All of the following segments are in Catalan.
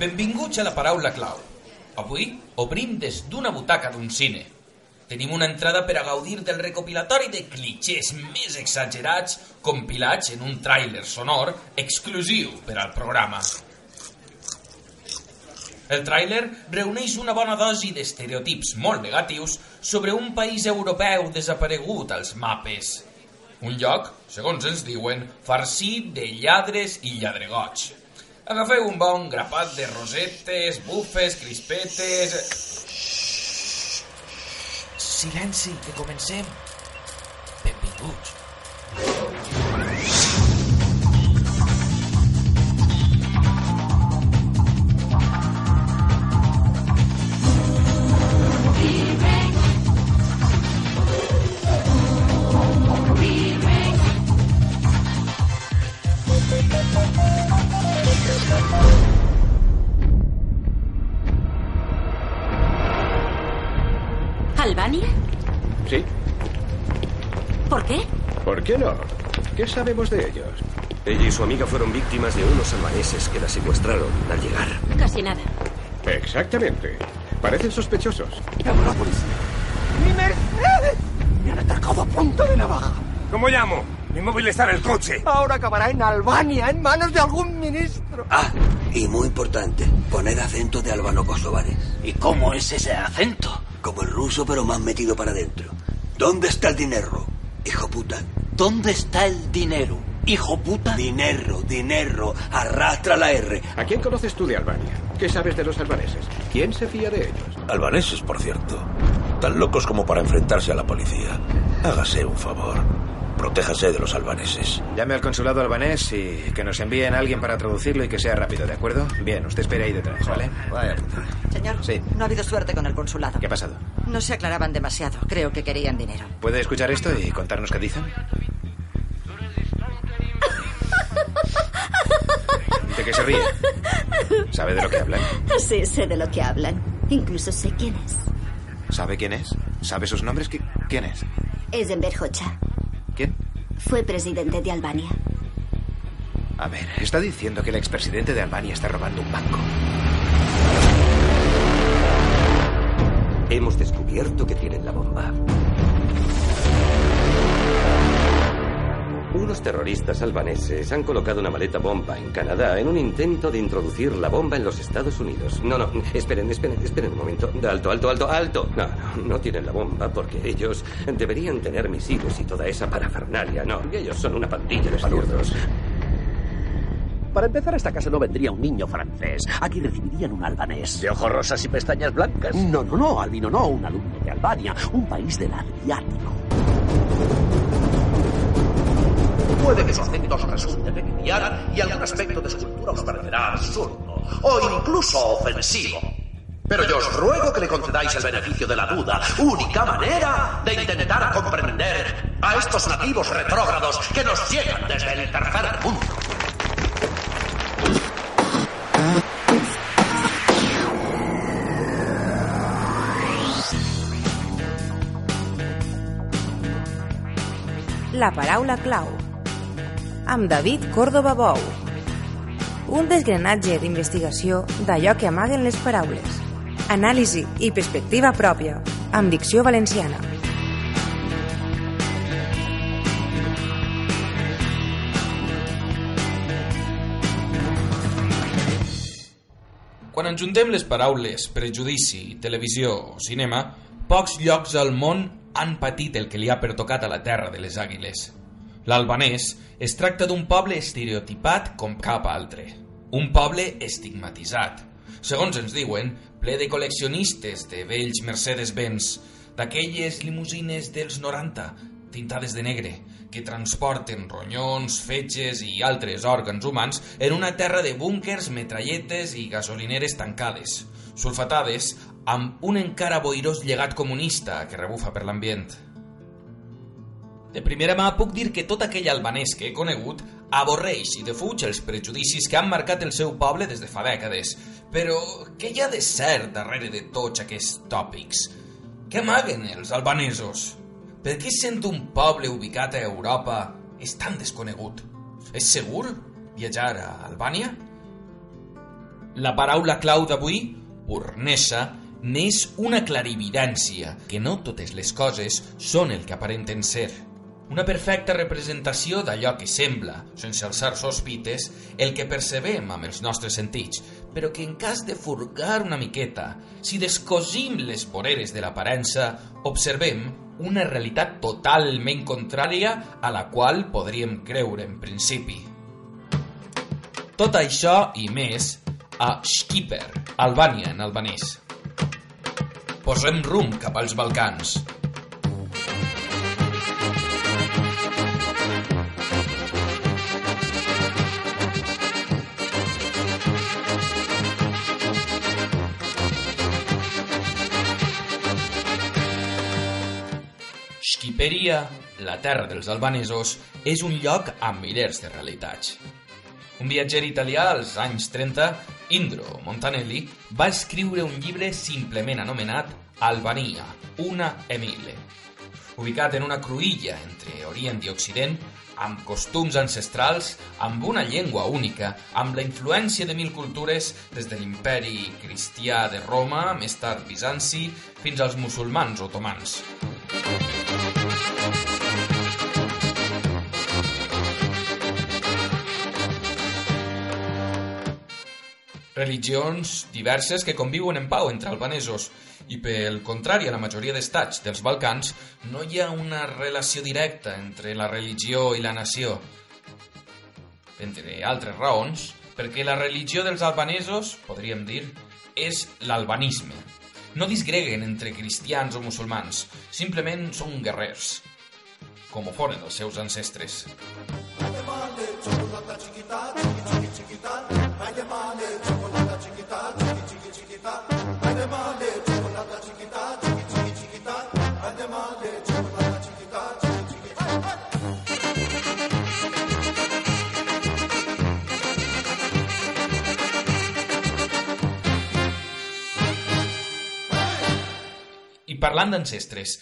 Benvinguts a la paraula clau. Avui obrim des d'una butaca d'un cine. Tenim una entrada per a gaudir del recopilatori de clichés més exagerats compilats en un tràiler sonor exclusiu per al programa. El tràiler reuneix una bona dosi d'estereotips molt negatius sobre un país europeu desaparegut als mapes. Un lloc, segons ens diuen, farcit de lladres i lladregots. Agafeu un bon grapat de rosetes, bufes, crispetes... Silenci, que comencem. ¿Qué sabemos de ellos? Ella y su amiga fueron víctimas de unos albaneses que la secuestraron al llegar. Casi nada. Exactamente. Parecen sospechosos. Llamo a la policía. ¡Mi Mercedes! Me han atacado a punta de navaja. ¿Cómo llamo? Mi móvil está en el coche. Ahora acabará en Albania, en manos de algún ministro. Ah, y muy importante, poner acento de albano-kosovares. ¿Y cómo es ese acento? Como el ruso, pero más metido para adentro. ¿Dónde está el dinero? Hijo puta. ¿Dónde está el dinero? Hijo puta. Dinero, dinero. Arrastra la R. ¿A quién conoces tú de Albania? ¿Qué sabes de los albaneses? ¿Quién se fía de ellos? Albaneses, por cierto. Tan locos como para enfrentarse a la policía. Hágase un favor. Protéjase de los albaneses. Llame al consulado albanés y que nos envíen a alguien para traducirlo y que sea rápido, ¿de acuerdo? Bien, usted espere ahí detrás, ¿vale? Vaya. Señor, Sí. no ha habido suerte con el consulado. ¿Qué ha pasado? No se aclaraban demasiado. Creo que querían dinero. ¿Puede escuchar esto y contarnos qué dicen? Qué se ríe? ¿Sabe de lo que hablan? Sí, sé de lo que hablan. Incluso sé quién es. ¿Sabe quién es? ¿Sabe sus nombres? ¿Qui- ¿Quién es? Es Enver Hoxha. ¿Quién? Fue presidente de Albania. A ver, está diciendo que el expresidente de Albania está robando un banco. Hemos descubierto que tienen la bomba. Unos terroristas albaneses han colocado una maleta bomba en Canadá en un intento de introducir la bomba en los Estados Unidos. No, no, esperen, esperen, esperen un momento. Alto, alto, alto, alto. No, no, no tienen la bomba porque ellos deberían tener misiles y toda esa parafernalia. No, ellos son una pandilla de palurdos. Para empezar, a esta casa no vendría un niño francés. Aquí recibirían un albanés. ¿De ojos rosas y pestañas blancas? No, no, no, albino no, un alumno de Albania, un país del Adriático. Puede que su acento os resulte peculiar y algún aspecto de su cultura os parecerá absurdo o incluso ofensivo. Pero yo os ruego que le concedáis el beneficio de la duda, única manera de intentar comprender a estos nativos retrógrados que nos llegan desde el tercer mundo. La paraula clau. Amb David Córdoba Bou. Un desgranatge d'investigació d'allò que amaguen les paraules. Anàlisi i perspectiva pròpia, amb dicció valenciana. Quan enjuntem les paraules prejudici, televisió o cinema, pocs llocs al món han patit el que li ha pertocat a la terra de les àguiles. L'albanès es tracta d'un poble estereotipat com cap altre. Un poble estigmatitzat. Segons ens diuen, ple de col·leccionistes de vells Mercedes-Benz, d'aquelles limusines dels 90, tintades de negre, que transporten ronyons, fetges i altres òrgans humans en una terra de búnkers, metralletes i gasolineres tancades, sulfatades amb un encara boirós llegat comunista que rebufa per l'ambient. De primera mà puc dir que tot aquell albanès que he conegut avorreix i defuig els prejudicis que han marcat el seu poble des de fa dècades. Però què hi ha de cert darrere de tots aquests tòpics? Què amaguen els albanesos? Per què sent un poble ubicat a Europa és tan desconegut? És segur viatjar a Albània? La paraula clau d'avui, pornessa, n'és una clarividència, que no totes les coses són el que aparenten ser. Una perfecta representació d'allò que sembla, sense alçar sospites, el que percebem amb els nostres sentits, però que en cas de furgar una miqueta, si descosim les voreres de l'aparença, observem una realitat totalment contrària a la qual podríem creure en principi. Tot això i més a Skipper, Albània en albanès. Posem rumb cap als Balcans. Skiperia, la terra dels albanesos, és un lloc amb milers de realitats. Un viatger italià als anys 30, Indro Montanelli, va escriure un llibre simplement anomenat Albania, una Emile. Ubicat en una cruïlla entre Orient i Occident, amb costums ancestrals, amb una llengua única, amb la influència de mil cultures des de l'imperi cristià de Roma, més tard Bizanci, fins als musulmans otomans. Religions diverses que conviuen en pau entre albanesos i pel contrari a la majoria d'estats dels Balcans no hi ha una relació directa entre la religió i la nació. Entre altres raons, perquè la religió dels albanesos, podríem dir, és l'albanisme. No disgreguen entre cristians o musulmans, simplement són guerrers, com ho foren els seus ancestres. I parlant d'ancestres,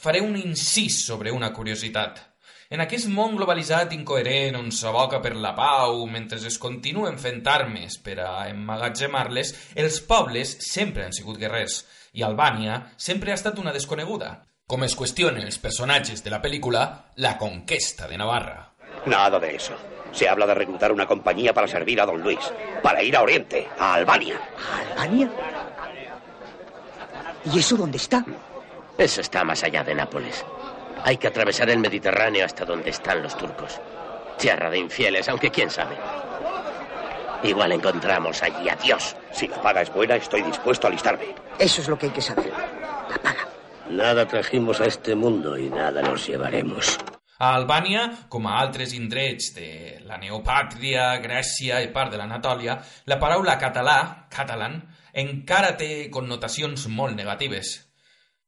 faré un incís sobre una curiositat. En aquest món globalitzat incoherent on s'aboca per la pau mentre es continuen fent armes per a emmagatzemar-les, els pobles sempre han sigut guerrers i Albània sempre ha estat una desconeguda, com es qüestionen els personatges de la pel·lícula La conquesta de Navarra. Nada de eso. Se habla de reclutar una compañía para servir a don Luis, para ir a Oriente, a Albania. ¿A Albania? ¿Y eso dónde está? Eso está más allá de Nápoles. Hay que atravesar el Mediterráneo hasta donde están los turcos. Tierra de infieles, aunque quién sabe. Igual encontramos allí a Dios. Si la paga es buena, estoy dispuesto a alistarme. Eso es lo que hay que saber. La paga. Nada trajimos a este mundo y nada nos llevaremos. A Albània, com a altres indrets de la neopàtria, Grècia i part de l'Anatòlia, la paraula català, catalan, encara té connotacions molt negatives.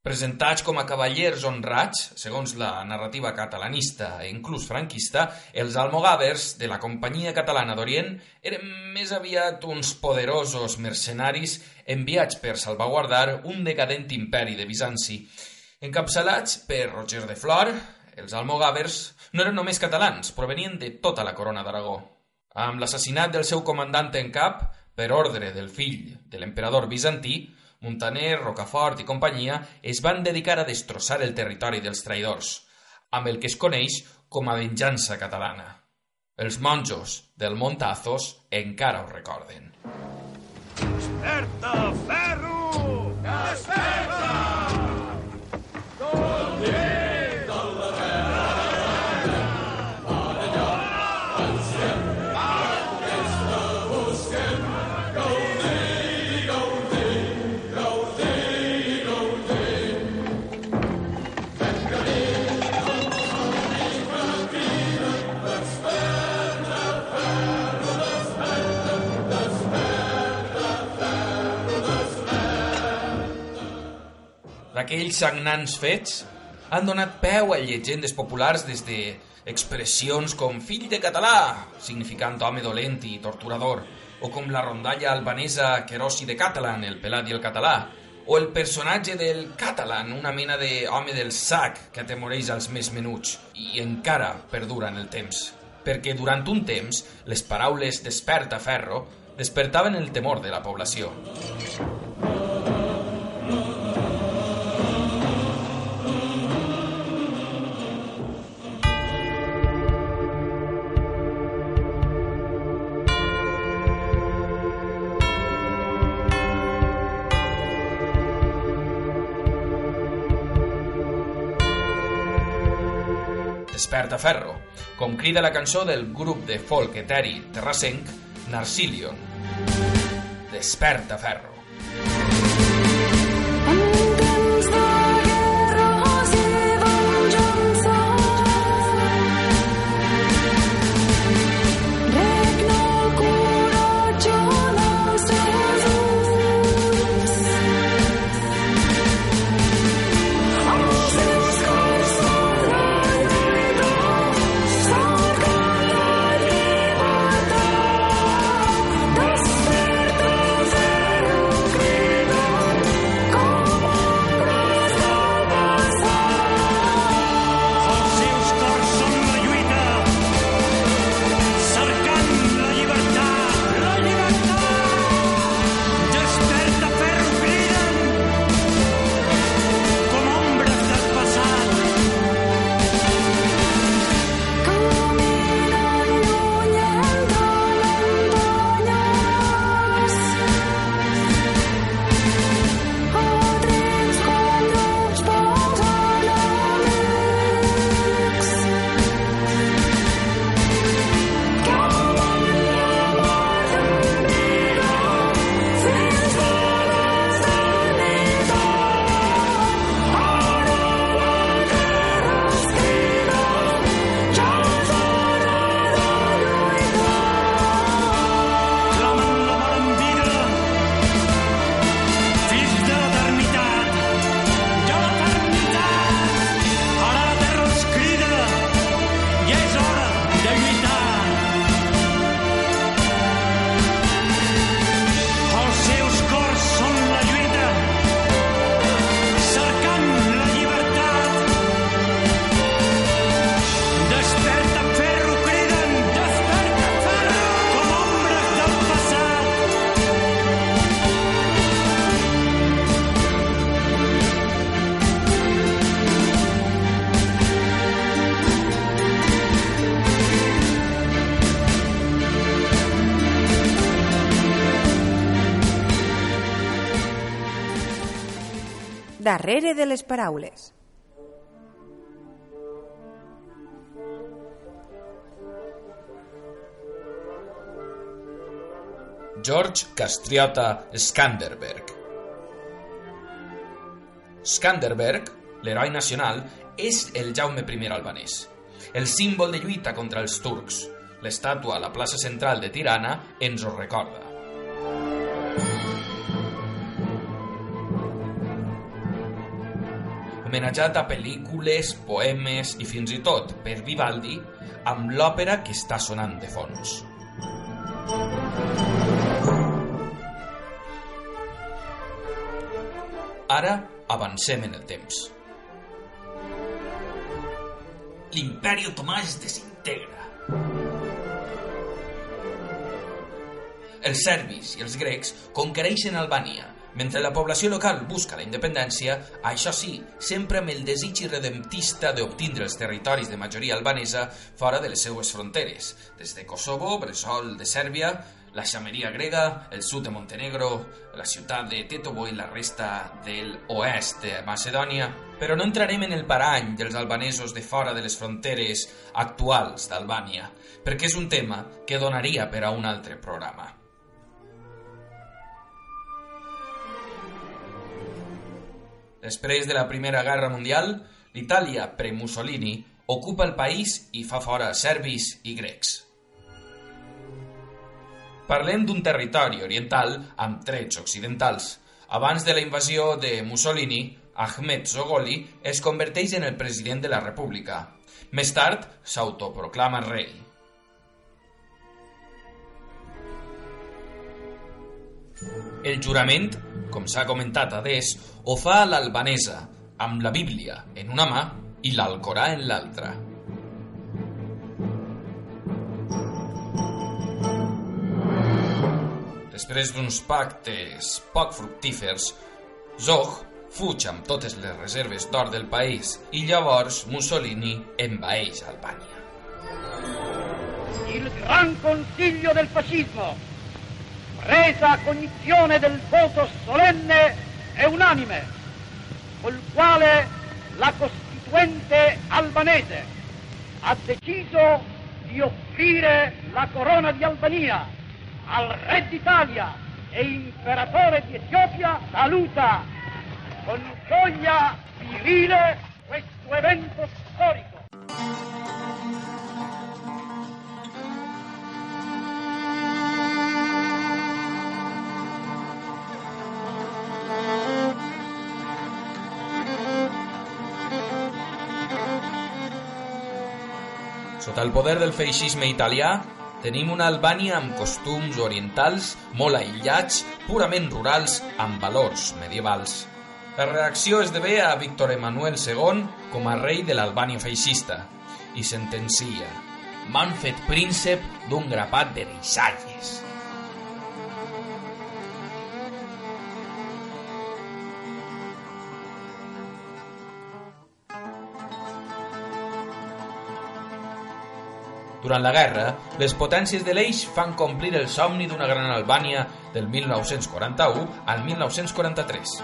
Presentats com a cavallers honrats, segons la narrativa catalanista e inclús franquista, els almogàvers de la Companyia Catalana d'Orient eren més aviat uns poderosos mercenaris enviats per salvaguardar un decadent imperi de Bizanci. Encapçalats per Roger de Flor, els almogàvers no eren només catalans, provenien de tota la corona d'Aragó. Amb l'assassinat del seu comandant en cap, per ordre del fill de l'emperador bizantí, Montaner, Rocafort i companyia es van dedicar a destrossar el territori dels traïdors, amb el que es coneix com a venjança catalana. Els monjos del Montazos encara ho recorden. Desperta, ferro! Desperta! D'aquells sagnants fets han donat peu a llegendes populars des de expressions com fill de català, significant home dolent i torturador, o com la rondalla albanesa Querosi de Catalan, el pelat i el català, o el personatge del Catalan, una mena d'home del sac que atemoreix als més menuts i encara perdura en el temps. Perquè durant un temps les paraules desperta ferro despertaven el temor de la població. Desperta Ferro, com crida la cançó del grup de folk eteri terrassenc Narcilion. Desperta Ferro. Darrere de les paraules. George Castriota Skanderberg. Skanderberg, l'heroi nacional, és el Jaume I albanès, el símbol de lluita contra els turcs. L'estàtua a la plaça central de Tirana ens ho recorda. Homenatjat a pel·lícules, poemes i fins i tot per Vivaldi amb l'òpera que està sonant de fons. Ara avancem en el temps. L'imperi otomà es desintegra. Els serbis i els grecs conquereixen Albània mentre la població local busca la independència, això sí, sempre amb el desig irredemptista d'obtindre els territoris de majoria albanesa fora de les seues fronteres, des de Kosovo, Bressol de Sèrbia, la xameria grega, el sud de Montenegro, la ciutat de Tetovo i la resta del oest de Macedònia, però no entrarem en el parany dels albanesos de fora de les fronteres actuals d'Albània, perquè és un tema que donaria per a un altre programa. Després de la Primera Guerra Mundial, l'Itàlia pre-Mussolini ocupa el país i fa fora serbis i grecs. Parlem d'un territori oriental amb trets occidentals. Abans de la invasió de Mussolini, Ahmed Zogoli es converteix en el president de la República. Més tard, s'autoproclama rei. El jurament, com s'ha comentat a Des, ho fa a l'albanesa, amb la Bíblia en una mà i l'Alcorà en l'altra. Després d'uns pactes poc fructífers, Zog fuig amb totes les reserves d'or del país i llavors Mussolini envaeix Albania. Il Gran Consiglio del Fascismo, presa cognizione del voto solenne e unanime, col quale la Costituente albanese ha deciso di offrire la corona di Albania al Re d'Italia e imperatore di Etiopia, saluta con gioia virile questo evento storico. Sota el poder del feixisme italià, tenim una Albània amb costums orientals molt aïllats, purament rurals, amb valors medievals. La reacció esdevé a Víctor Emanuel II com a rei de l'Albània feixista i sentencia m'han fet príncep d'un grapat de deixalles. Durant la guerra, les potències de l'Eix fan complir el somni d'una gran Albània del 1941 al 1943.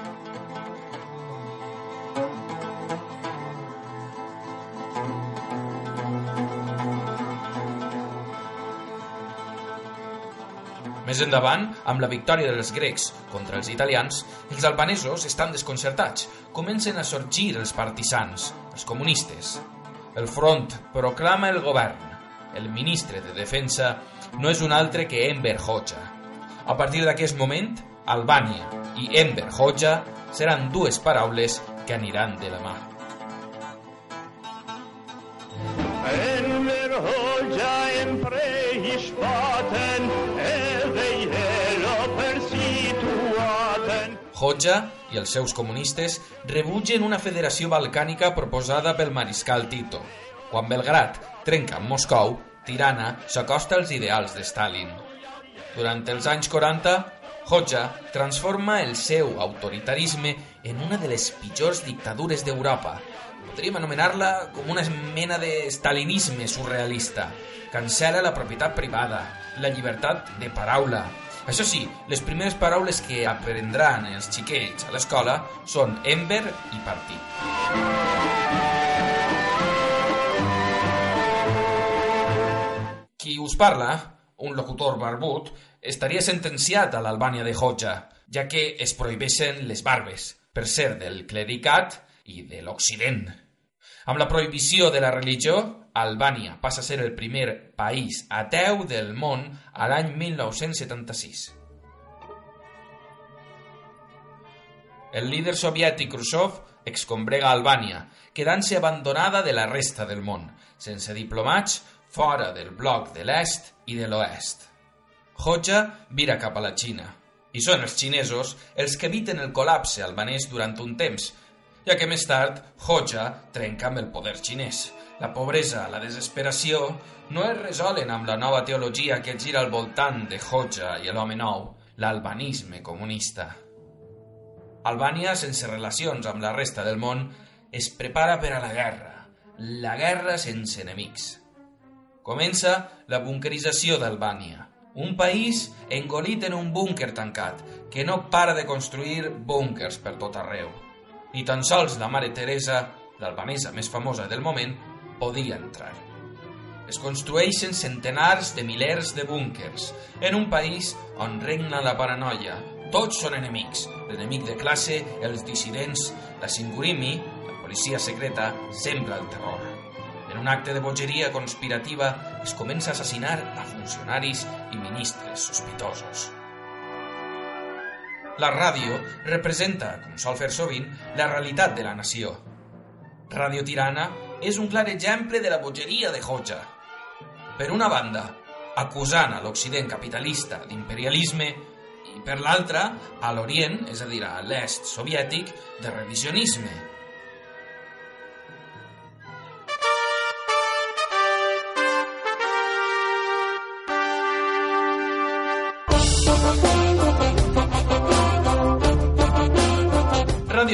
Més endavant, amb la victòria dels grecs contra els italians, els albanesos estan desconcertats. Comencen a sorgir els partisans, els comunistes. El front proclama el govern. El ministre de Defensa no és un altre que Enver Hoxha. A partir d'aquest moment, Albània i Enver Hoxha seran dues paraules que aniran de la mà. Enver Hoxha en prehispaten edhe i helo Hoxha i els seus comunistes rebutgen una federació balcànica proposada pel mariscal Tito. Quan Belgrat trenca amb Moscou, Tirana s'acosta als ideals de Stalin. Durant els anys 40, Hoxha transforma el seu autoritarisme en una de les pitjors dictadures d'Europa. Podríem anomenar-la com una mena de stalinisme surrealista. Cancela la propietat privada, la llibertat de paraula. Això sí, les primeres paraules que aprendran els xiquets a l'escola són Enver i partit. Qui us parla, un locutor barbut, estaria sentenciat a l'Albània de Hoxha, ja que es prohibeixen les barbes, per ser del clericat i de l'Occident. Amb la prohibició de la religió, Albània passa a ser el primer país ateu del món a l'any 1976. El líder soviètic Khrushchev excombrega Albània, quedant-se abandonada de la resta del món, sense diplomats, fora del bloc de l'est i de l'oest. Hoxha vira cap a la Xina, i són els xinesos els que eviten el col·lapse albanès durant un temps, ja que més tard Hoxha trenca amb el poder xinès. La pobresa, la desesperació, no es resolen amb la nova teologia que gira al voltant de Hoxha i l'home nou, l'albanisme comunista. Albània, sense relacions amb la resta del món, es prepara per a la guerra, la guerra sense enemics. Comença la bunkerització d'Albània, un país engolit en un búnquer tancat, que no para de construir búnkers per tot arreu. Ni tan sols la mare Teresa, l'albanesa més famosa del moment, podia entrar. Es construeixen centenars de milers de búnkers en un país on regna la paranoia. Tots són enemics. L'enemic de classe, els dissidents, la Singurimi, la policia secreta, sembra el terror. En un acte de bogeria conspirativa es comença a assassinar a funcionaris i ministres sospitosos. La ràdio representa, com sol fer sovint, la realitat de la nació. Radio Tirana és un clar exemple de la bogeria de Hoxha. Per una banda, acusant a l'Occident capitalista d'imperialisme i per l'altra, a l'Orient, és a dir, a l'est soviètic, de revisionisme.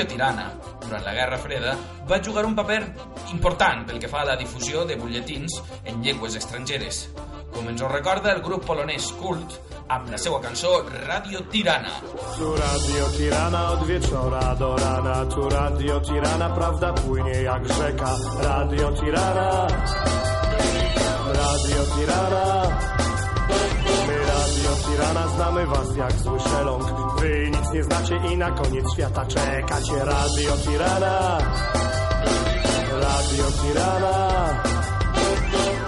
Radio Tirana, durant la Guerra Freda, va jugar un paper important pel que fa a la difusió de butlletins en llengües estrangeres, com ens ho recorda el grup polonès Kult amb la seva cançó Radio Tirana. Tu Radio Tirana od wieczora do rana, tu Radio Tirana, prawda płynie jak rzeka. Radio Tirana, Radio Tirana. Tirana znamy was jak zły szeląg. Wy nic nie znacie i na koniec świata czekacie. Radio Tirana, Radio Tirana.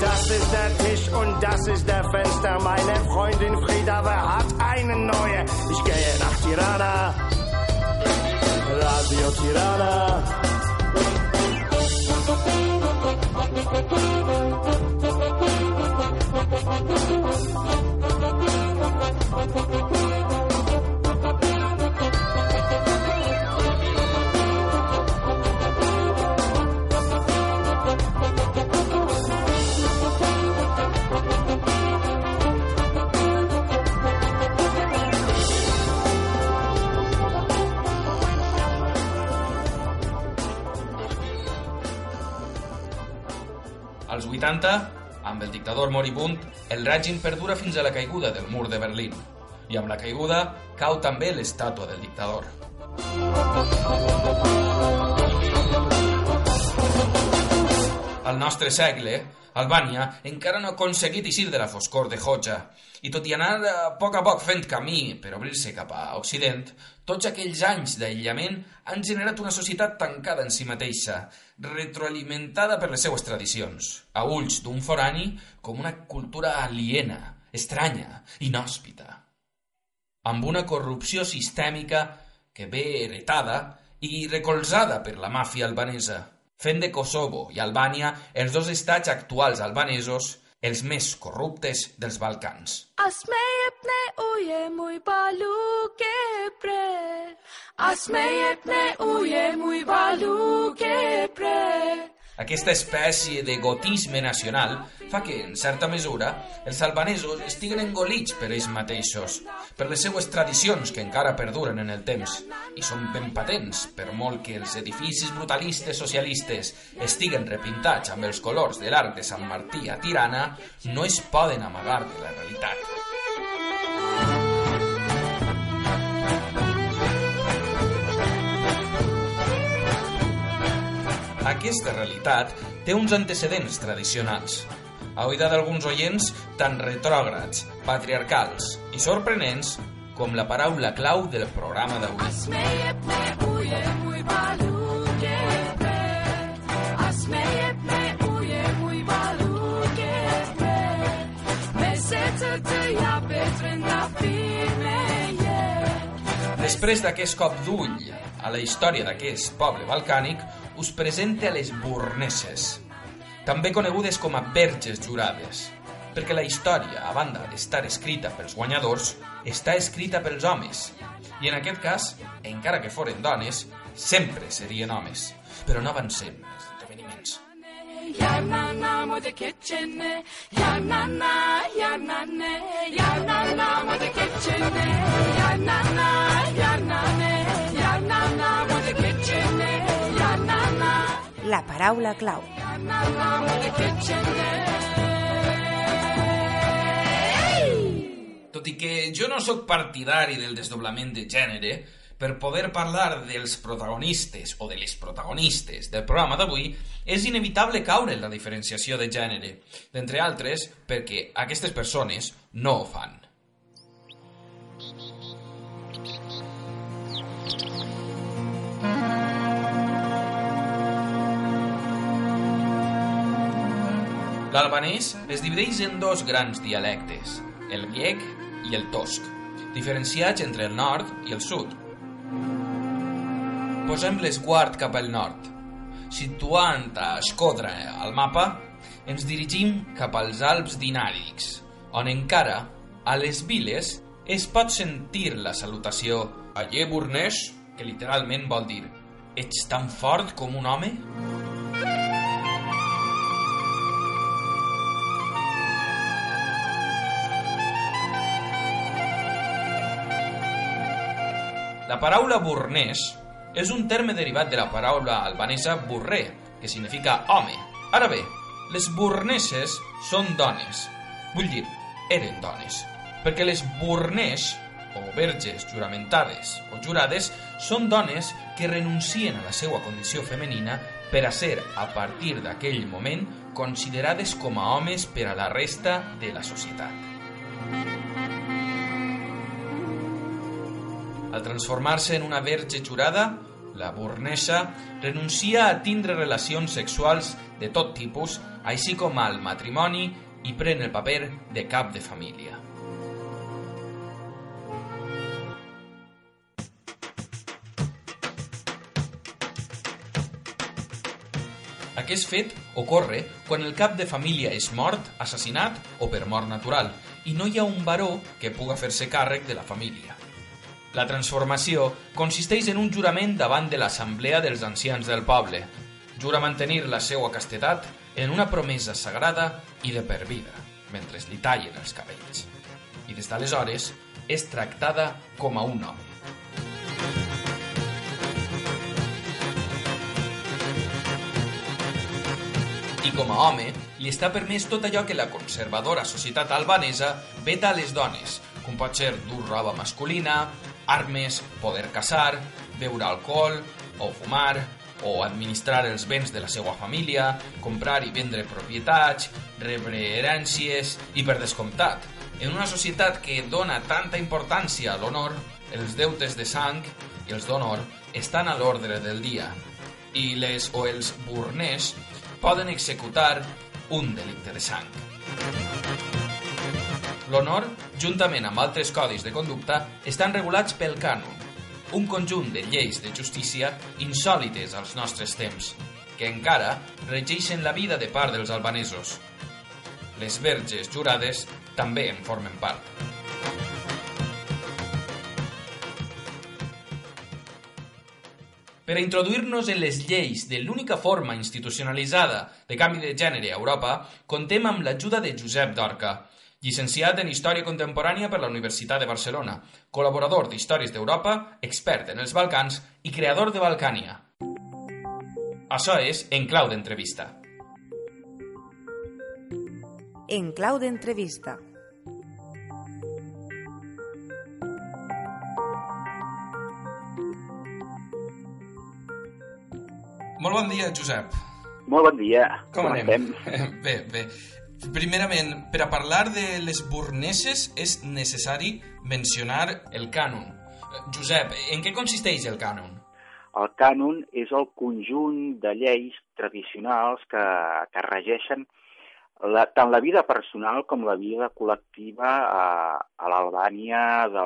Das ist der Tisch und das ist der Fenster. Meine Freundin Frieda wer hat eine neue. Ich gehe nach Tirana. Radio Tirana. Dictador moribund, el règim perdura fins a la caiguda del mur de Berlín. I amb la caiguda cau també l'estàtua del dictador. Al nostre segle, Albània encara no ha aconseguit eixir de la foscor de Hoxha, i tot i anar a poc a poc fent camí per obrir-se cap a Occident, tots aquells anys d'aïllament han generat una societat tancada en si mateixa, retroalimentada per les seues tradicions, a ulls d'un forani com una cultura aliena, estranya, inhòspita, amb una corrupció sistèmica que ve heretada i recolzada per la màfia albanesa, fent de Kosovo i Albània els dos estats actuals albanesos els més corruptes dels Balcans. Aquesta espècie de gotisme nacional fa que, en certa mesura, els albanesos estiguen engolits per ells mateixos, per les seues tradicions que encara perduren en el temps, i són ben patents, per molt que els edificis brutalistes socialistes estiguen repintats amb els colors de l'arc de Sant Martí a Tirana, no es poden amagar de la realitat. Aquesta realitat té uns antecedents tradicionals, a oïda d'alguns oients tan retrògrads, patriarcals i sorprenents com la paraula clau del programa d'avui. Després d'aquest cop d'ull a la història d'aquest poble balcànic, us presente les burneses, també conegudes com a verges jurades, perquè la història, a banda d'estar escrita pels guanyadors, està escrita pels homes, i en aquest cas, encara que foren dones, sempre serien homes, però no avancem esdeveniments. Ja na na mo de kitchene Ja na na ja na ne Ja na na mo de kitchene Ja na na ja La paraula clau. Tot i que jo no sóc partidari del desdoblament de gènere, per poder parlar dels protagonistes o de les protagonistes del programa d'avui, és inevitable caure en la diferenciació de gènere, d'entre altres perquè aquestes persones no ho fan. L'albanès es divideix en dos grans dialectes, el grec i el tosc, diferenciats entre el nord i el sud. Posem l'esguard cap al nord. Situant a Escodra al mapa, ens dirigim cap als Alps dinàrics, on encara, a les viles, es pot sentir la salutació Allé Burnès, que literalment vol dir Ets tan fort com un home? La paraula burnès és un terme derivat de la paraula albanesa burré, que significa home. Ara bé, les burneses són dones. Vull dir, eren dones. Perquè les burnes, o verges juramentades o jurades, són dones que renuncien a la seva condició femenina per a ser, a partir d'aquell moment, considerades com a homes per a la resta de la societat. Al transformar-se en una verge jurada, la bornesa renuncia a tindre relacions sexuals de tot tipus, així com al matrimoni, i pren el paper de cap de família. Aquest fet ocorre quan el cap de família és mort, assassinat o per mort natural, i no hi ha un baró que puga fer-se càrrec de la família. La transformació consisteix en un jurament davant de l'assemblea dels ancians del poble. Jura mantenir la seva castedat en una promesa sagrada i de per vida, mentre li tallen els cabells. I des d'aleshores és tractada com a un home. I com a home, li està permès tot allò que la conservadora societat albanesa veta a les dones, com pot ser dur roba masculina, armes, poder caçar, beure alcohol o fumar, o administrar els béns de la seva família, comprar i vendre propietats, rebre herències i, per descomptat, en una societat que dona tanta importància a l'honor, els deutes de sang i els d'honor estan a l'ordre del dia i les o els burners poden executar un delicte de sang. L'honor, juntament amb altres codis de conducta, estan regulats pel cànon, un conjunt de lleis de justícia insòlites als nostres temps, que encara regeixen la vida de part dels albanesos. Les verges jurades també en formen part. Per introduir-nos en les lleis de l'única forma institucionalitzada de canvi de gènere a Europa, contem amb l'ajuda de Josep Dorca, llicenciat en Història Contemporània per la Universitat de Barcelona, col·laborador d'Històries d'Europa, expert en els Balcans i creador de Balcània. Això és En Clau d'Entrevista. En clau d'entrevista. Molt bon dia, Josep. Molt bon dia. Com, Com anem? Bé, bé. Primerament, per a parlar de les burneses és necessari mencionar el cànon. Josep, en què consisteix el cànon? El cànon és el conjunt de lleis tradicionals que, que regeixen la, tant la vida personal com la vida col·lectiva a, a l'Albània de,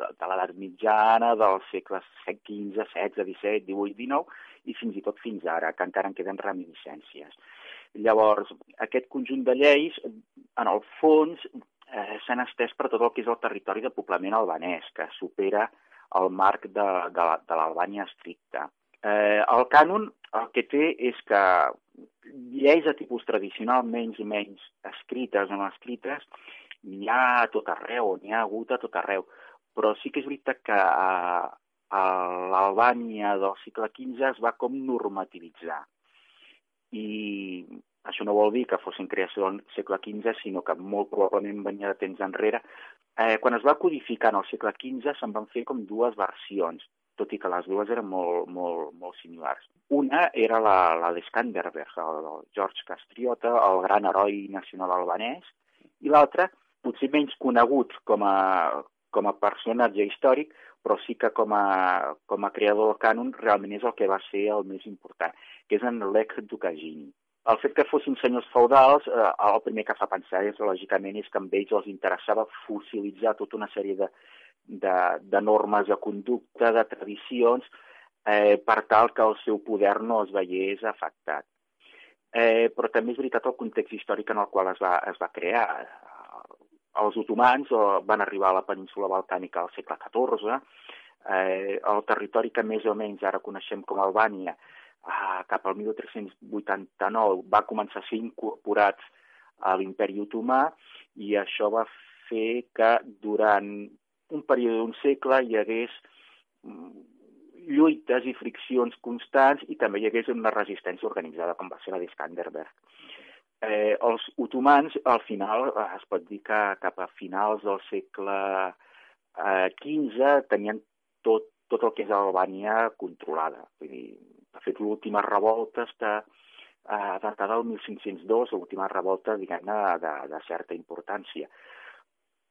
de, de l'edat mitjana, dels segles XV, XVI, XVII, XVIII, XIX i fins i tot fins ara, que encara en queden reminiscències. Llavors, aquest conjunt de lleis, en el fons, eh, s'han estès per tot el que és el territori de poblament albanès, que supera el marc de, de, de l'Albània estricta. Eh, el cànon el que té és que lleis de tipus tradicional, menys o menys escrites o no escrites, n'hi ha a tot arreu, n'hi ha hagut a tot arreu. Però sí que és veritat que a, a l'Albània del segle XV es va com normativitzar. I això no vol dir que fossin creació del segle XV, sinó que molt probablement venia de temps enrere. Eh, quan es va codificar en el segle XV se'n van fer com dues versions, tot i que les dues eren molt, molt, molt similars. Una era la, la d'Skanderberg, el, el George Castriota, el gran heroi nacional albanès, i l'altra, potser menys conegut com a, com a personatge històric, però sí que com a, com a creador del cànon realment és el que va ser el més important, que és en Lech Dukagini. El fet que fossin senyors feudals, eh, el primer que fa pensar és, lògicament, és que amb ells els interessava fossilitzar tota una sèrie de, de, de normes de conducta, de tradicions, eh, per tal que el seu poder no es veiés afectat. Eh, però també és veritat el context històric en el qual es va, es va crear. Els otomans van arribar a la península balcànica al segle XIV, eh, el territori que més o menys ara coneixem com Albània, cap al 1389 va començar a ser incorporat a l'imperi otomà i això va fer que durant un període d'un segle hi hagués lluites i friccions constants i també hi hagués una resistència organitzada, com va ser la d'Iskanderberg. Eh, els otomans, al final, eh, es pot dir que cap a finals del segle eh, tenien tot, tot el que és Albània controlada. Vull dir, de fet, l'última revolta està eh, datada del 1502, l'última revolta, diguem-ne, de, de certa importància.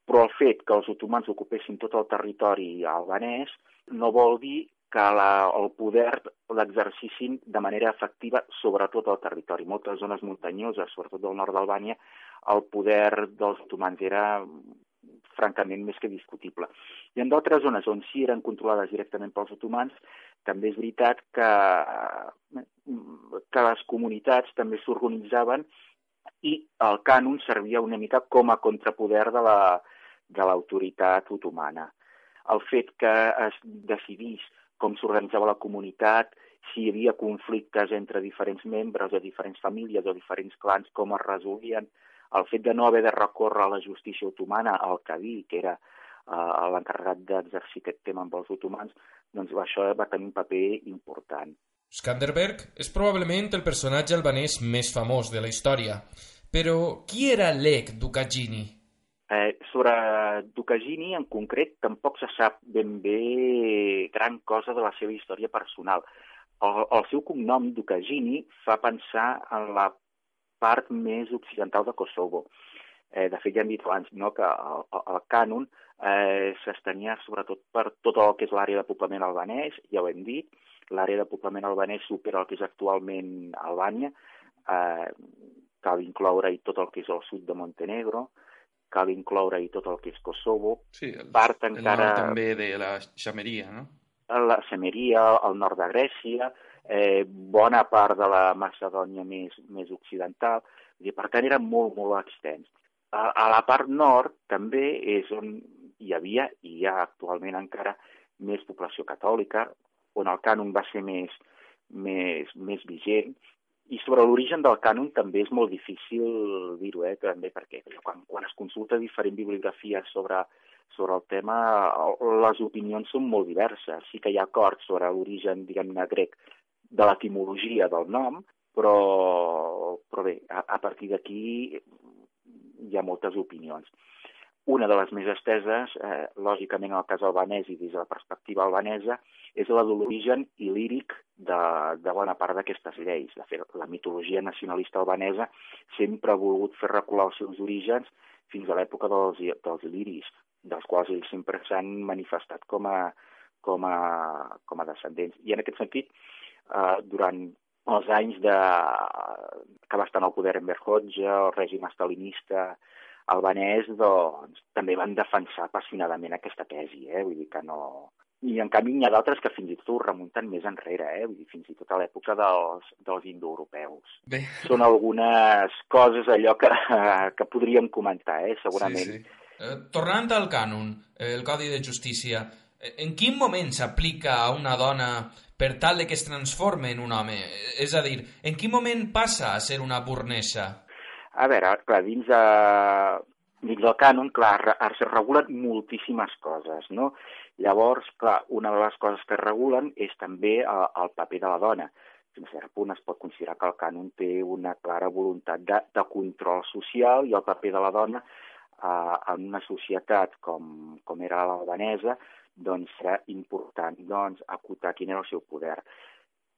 Però el fet que els otomans ocupessin tot el territori albanès no vol dir que la, el poder l'exercissin de manera efectiva sobretot al territori. Moltes zones muntanyoses, sobretot del nord d'Albània, el poder dels otomans era francament més que discutible. I en d'altres zones on sí eren controlades directament pels otomans, també és veritat que, que les comunitats també s'organitzaven i el cànon servia una mica com a contrapoder de la de l'autoritat otomana. El fet que es decidís com s'organitzava la comunitat, si hi havia conflictes entre diferents membres o diferents famílies o diferents clans, com es resolien, el fet de no haver de recórrer a la justícia otomana, al Cadí, que era eh, l'encarregat d'exercir aquest tema amb els otomans, doncs això va tenir un paper important. Skanderberg és probablement el personatge albanès més famós de la història. Però qui era Lech Dukagini? Eh, sobre Dukagini, en concret, tampoc se sap ben bé gran cosa de la seva història personal. El, el seu cognom, Dukagini, fa pensar en la part més occidental de Kosovo. Eh, de fet, ja hem dit abans no, que el, el cànon eh, s'estenia sobretot per tot el que és l'àrea de poblament albanès, ja ho hem dit, l'àrea de poblament albanès supera el que és actualment Albània, eh, cal incloure-hi tot el que és el sud de Montenegro, cal incloure-hi tot el que és Kosovo, sí, el, part encara... El nord també de la Xameria, no? La Semeria, el nord de Grècia, eh, bona part de la Macedònia més, més occidental, i per tant era molt, molt extens. A, a la part nord també és on hi havia, i hi ha actualment encara, més població catòlica, on el cànon va ser més, més, més vigent, i sobre l'origen del cànon també és molt difícil dir-ho, eh, també, perquè quan, quan es consulta diferent bibliografia sobre, sobre el tema, les opinions són molt diverses. Sí que hi ha acords sobre l'origen, diguem-ne, grec de l'etimologia del nom, però, però bé, a, a partir d'aquí hi ha moltes opinions. Una de les més esteses, eh, lògicament en el cas albanès i des de la perspectiva albanesa, és la de l'origen il·líric de, de bona part d'aquestes lleis. De fet, la mitologia nacionalista albanesa sempre ha volgut fer recular els seus orígens fins a l'època dels, dels il·liris, dels quals ells sempre s'han manifestat com a, com, a, com a descendents. I en aquest sentit, eh, durant els anys de, que va estar en el poder en Berhodja, el règim estalinista albanès, doncs, també van defensar apassionadament aquesta tesi, eh? vull dir que no... I en canvi n'hi ha d'altres que fins i tot ho remunten més enrere, eh? vull dir, fins i tot a l'època dels, dels indoeuropeus. Bé. Són algunes coses allò que, que podríem comentar, eh? segurament. Sí, sí. Eh, tornant al cànon, el Codi de Justícia, en quin moment s'aplica a una dona per tal de que es transforme en un home? És a dir, en quin moment passa a ser una bornesa? A veure, clar, dins, de, dins del cànon, clar, es regulen moltíssimes coses, no? Llavors, clar, una de les coses que es regulen és també el, el paper de la dona. Fins a cert punt es pot considerar que el cànon té una clara voluntat de, de control social i el paper de la dona eh, en una societat com, com era l'albanesa, doncs era important doncs, acotar quin era el seu poder.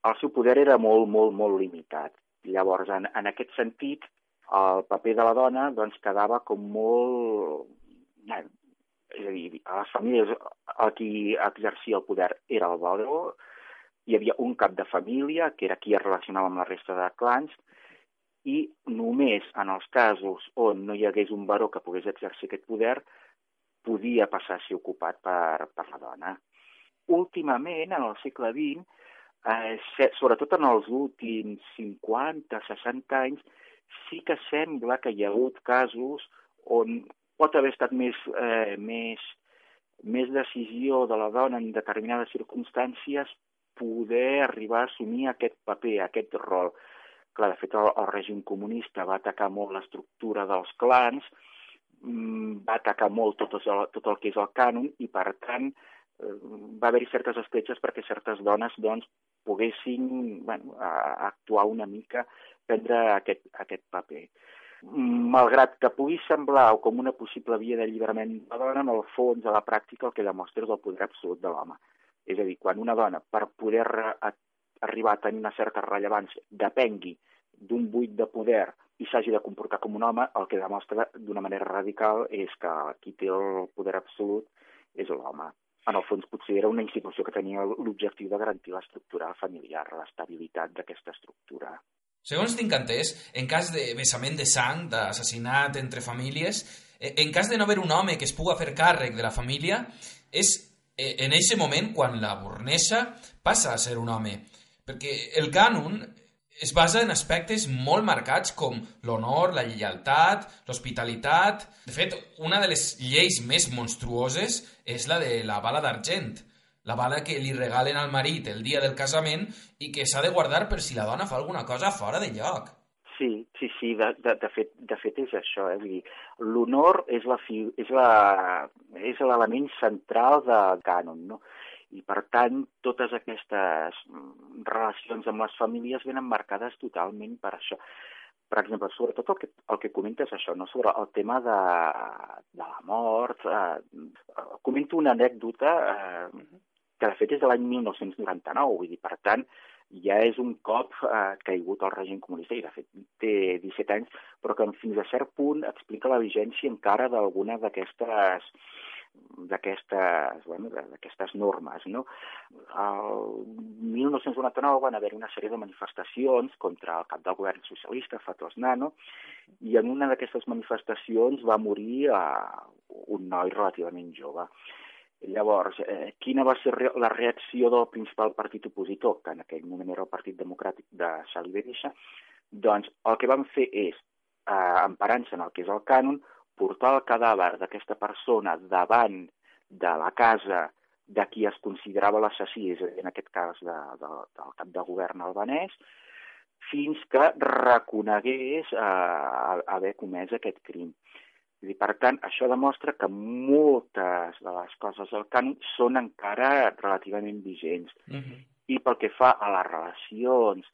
El seu poder era molt, molt, molt limitat. Llavors, en, en aquest sentit, el paper de la dona doncs, quedava com molt... És a dir, a les famílies a qui exercia el poder era el baró, hi havia un cap de família, que era qui es relacionava amb la resta de clans, i només en els casos on no hi hagués un baró que pogués exercir aquest poder, podia passar a ser ocupat per, per la dona. Últimament, en el segle XX, eh, sobretot en els últims 50-60 anys, sí que sembla que hi ha hagut casos on pot haver estat més, eh, més, més decisió de la dona en determinades circumstàncies poder arribar a assumir aquest paper, aquest rol. Clar, de fet, el, el règim comunista va atacar molt l'estructura dels clans, va atacar molt tot el, tot el que és el cànon i, per tant, eh, va haver-hi certes escletxes perquè certes dones doncs, poguessin bueno, a, a actuar una mica, prendre aquest, aquest paper. Malgrat que pugui semblar com una possible via d'alliberament de la dona, en el fons, a la pràctica, el que demostra és el poder absolut de l'home. És a dir, quan una dona, per poder arribar a tenir una certa rellevància, depengui d'un buit de poder i s'hagi de comportar com un home, el que demostra d'una manera radical és que qui té el poder absolut és l'home. En el fons, potser era una institució que tenia l'objectiu de garantir l'estructura familiar, l'estabilitat d'aquesta estructura. Segons tinc entès, en cas de vessament de sang, d'assassinat entre famílies, eh, en cas de no haver un home que es puga fer càrrec de la família, és eh, en aquest moment quan la bornesa passa a ser un home. Perquè el cànon es basa en aspectes molt marcats com l'honor, la lleialtat, l'hospitalitat... De fet, una de les lleis més monstruoses és la de la bala d'argent, la bala que li regalen al marit el dia del casament i que s'ha de guardar per si la dona fa alguna cosa fora de lloc. Sí, sí, sí, de, de, de, fet, de fet és això, eh? Vull dir, l'honor és l'element central del cànon, no? I, per tant, totes aquestes relacions amb les famílies venen marcades totalment per això. Per exemple, sobretot el que, el que comentes això, no? sobre el tema de, de la mort. Eh, comento una anècdota eh, que de fet és de l'any 1999, vull dir, per tant, ja és un cop eh, caigut el règim comunista i de fet té 17 anys, però que fins a cert punt explica la vigència encara d'alguna d'aquestes d'aquestes bueno, d'aquestes normes. No? El 1999 van haver una sèrie de manifestacions contra el cap del govern socialista, Fatos Nano, i en una d'aquestes manifestacions va morir eh, un noi relativament jove. Llavors, eh, quina va ser la reacció del principal partit opositor, que en aquell moment era el Partit Democràtic de Sali? Doncs el que van fer és, eh, emparant-se en el que és el cànon, portar el cadàver d'aquesta persona davant de la casa de qui es considerava l'assassí, és a dir, en aquest cas de, de, del cap de govern albanès, fins que reconegués eh, haver comès aquest crim. I, per tant, això demostra que moltes de les coses del cànon són encara relativament vigents. Uh -huh. I pel que fa a les relacions,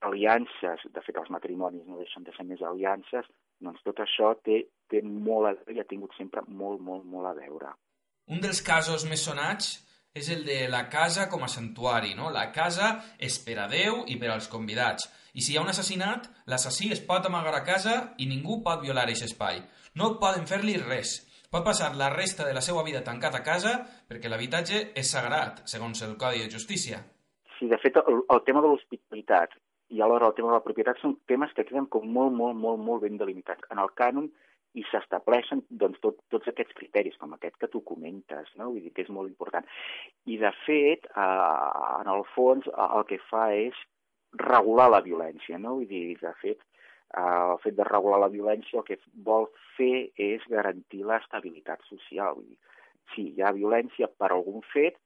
aliances, de fet els matrimonis no deixen de ser més aliances, doncs tot això té, té molt a veure i ha tingut sempre molt, molt, molt a veure. Un dels casos més sonats és el de la casa com a santuari, no? La casa és per a Déu i per als convidats. I si hi ha un assassinat, l'assassí es pot amagar a casa i ningú pot violar aquest espai. No poden fer-li res. Pot passar la resta de la seva vida tancat a casa perquè l'habitatge és sagrat, segons el Codi de Justícia. Sí, de fet, el, el tema de l'hospitalitat i alhora el tema de la propietat són temes que queden com molt, molt, molt, molt ben delimitats. En el cànon i s'estableixen doncs, tot, tots aquests criteris, com aquest que tu comentes, no? vull dir que és molt important. I, de fet, eh, en el fons, el que fa és regular la violència, no? vull dir, de fet, el fet de regular la violència el que vol fer és garantir l'estabilitat social. Vull dir, sí, hi ha violència per algun fet,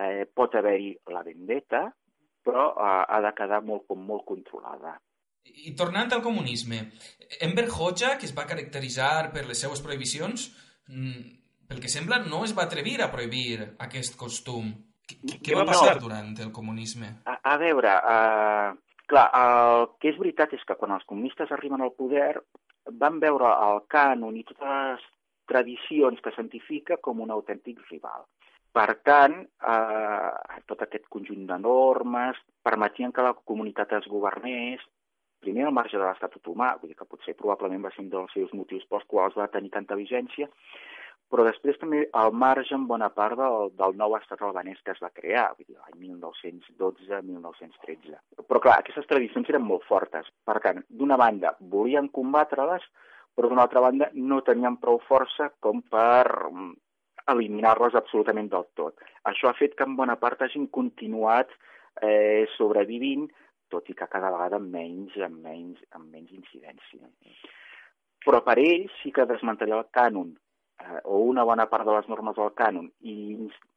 eh, pot haver-hi la vendetta, però eh, ha de quedar molt, com molt controlada. I tornant al comunisme, Enver Hoxha, que es va caracteritzar per les seues prohibicions, mm, pel que sembla no es va atrevir a prohibir aquest costum. Què, va passar no. durant el comunisme? A, a veure, uh, Clar, el que és veritat és que quan els comunistes arriben al poder van veure el cànon i totes les tradicions que santifica com un autèntic rival. Per tant, eh, tot aquest conjunt de normes permetien que la comunitat es governés, primer al marge de l'Estatut humà, vull dir que potser probablement va ser un dels seus motius pels quals va tenir tanta vigència, però després també al marge en bona part del, del nou estat albanès que es va crear, vull dir, l'any 1912-1913. Però clar, aquestes tradicions eren molt fortes. Per tant, d'una banda, volien combatre-les, però d'una altra banda no tenien prou força com per eliminar-les absolutament del tot. Això ha fet que en bona part hagin continuat eh, sobrevivint, tot i que cada vegada amb menys, amb menys, amb menys incidència. Però per ells sí que desmantellar el cànon eh, o una bona part de les normes del cànon i,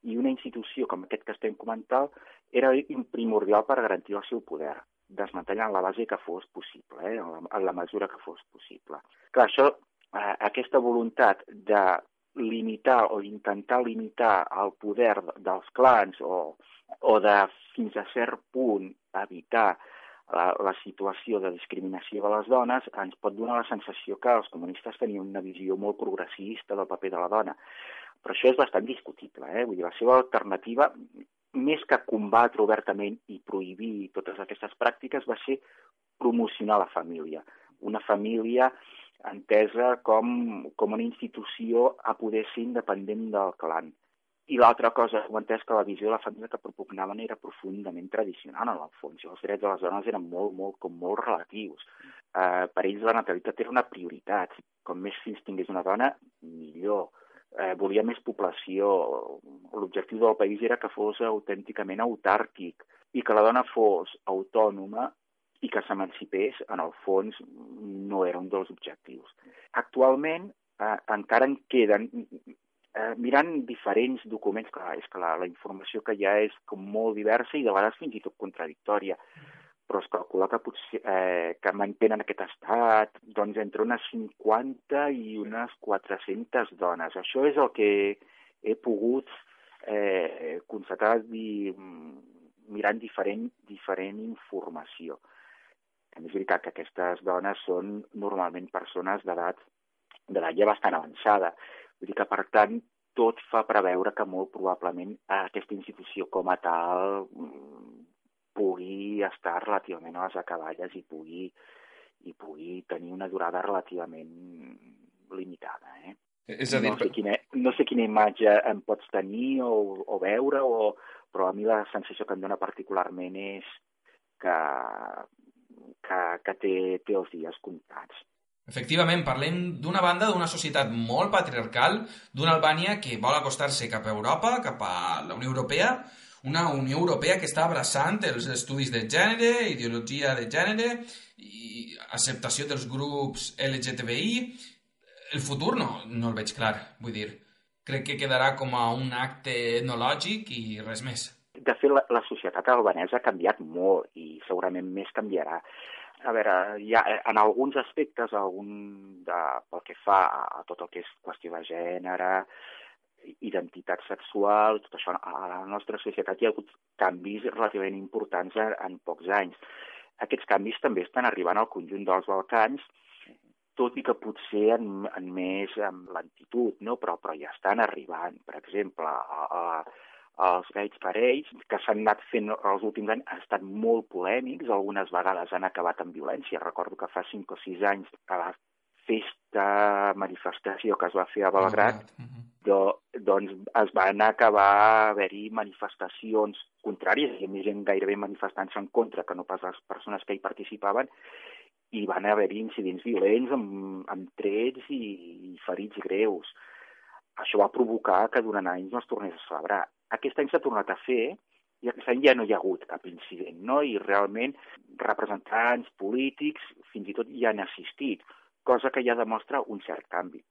i una institució com aquest que estem comentant era primordial per garantir el seu poder, desmantellant la base que fos possible, eh, en, la, en la mesura que fos possible. Clar, això, eh, aquesta voluntat de limitar o intentar limitar el poder dels clans o, o de fins a cert punt evitar la, la situació de discriminació de les dones ens pot donar la sensació que els comunistes tenien una visió molt progressista del paper de la dona. Però això és bastant discutible. Eh? Vull dir, la seva alternativa, més que combatre obertament i prohibir totes aquestes pràctiques, va ser promocionar la família. Una família entesa com, com una institució a poder ser independent del clan. I l'altra cosa, ho entès que la visió de la família que propugnaven era profundament tradicional, en el fons, els drets de les dones eren molt, molt, com molt relatius. Eh, per ells la natalitat era una prioritat. Com més fills tingués una dona, millor. Eh, volia més població. L'objectiu del país era que fos autènticament autàrquic i que la dona fos autònoma i que s'emancipés, en el fons, no era un dels objectius. Actualment, eh, encara en queden eh, mirant diferents documents, clar, és que la, la informació que hi ha és com molt diversa i de vegades fins i tot contradictòria, però es calcula que potser eh, que mantenen aquest estat doncs entre unes 50 i unes 400 dones. Això és el que he pogut eh, constatar i, mirant diferent, diferent informació. És veritat que aquestes dones són normalment persones d'edat d'edat ja bastant avançada. Vull dir que, per tant, tot fa preveure que molt probablement aquesta institució com a tal mm, pugui estar relativament a les acaballes i pugui, i pugui tenir una durada relativament limitada. Eh? És a dir... no, sé quina, no sé quina imatge em pots tenir o, o veure, o, però a mi la sensació que em dóna particularment és que, que, que té, té els dies comptats. Efectivament, parlem d'una banda d'una societat molt patriarcal, d'una Albània que vol acostar-se cap a Europa, cap a la Unió Europea, una Unió Europea que està abraçant els estudis de gènere, ideologia de gènere i acceptació dels grups LGTBI. El futur no, no el veig clar, vull dir. Crec que quedarà com a un acte etnològic i res més. De fet, la, la societat albanesa ha canviat molt i segurament més canviarà a veure, hi ha, en alguns aspectes, algun de, pel que fa a tot el que és qüestió de gènere, identitat sexual, tot això, a la nostra societat hi ha hagut canvis relativament importants en, en pocs anys. Aquests canvis també estan arribant al conjunt dels Balcans, tot i que potser en, en més amb lentitud, no? però, però ja estan arribant. Per exemple, a, a, els gais parells, que s'han anat fent els últims anys, han estat molt polèmics, algunes vegades han acabat amb violència. Recordo que fa 5 o 6 anys, a la festa, manifestació que es va fer a Belgrat, uh -huh. do, doncs es van acabar haver-hi manifestacions contràries, hi havia gent gairebé manifestant-se en contra, que no pas les persones que hi participaven, i van haver-hi incidents violents amb, amb trets i, i ferits greus. Això va provocar que durant anys no es tornés a celebrar aquest any s'ha tornat a fer i aquest any ja no hi ha hagut cap incident, no? I realment representants polítics fins i tot hi han assistit, cosa que ja demostra un cert canvi.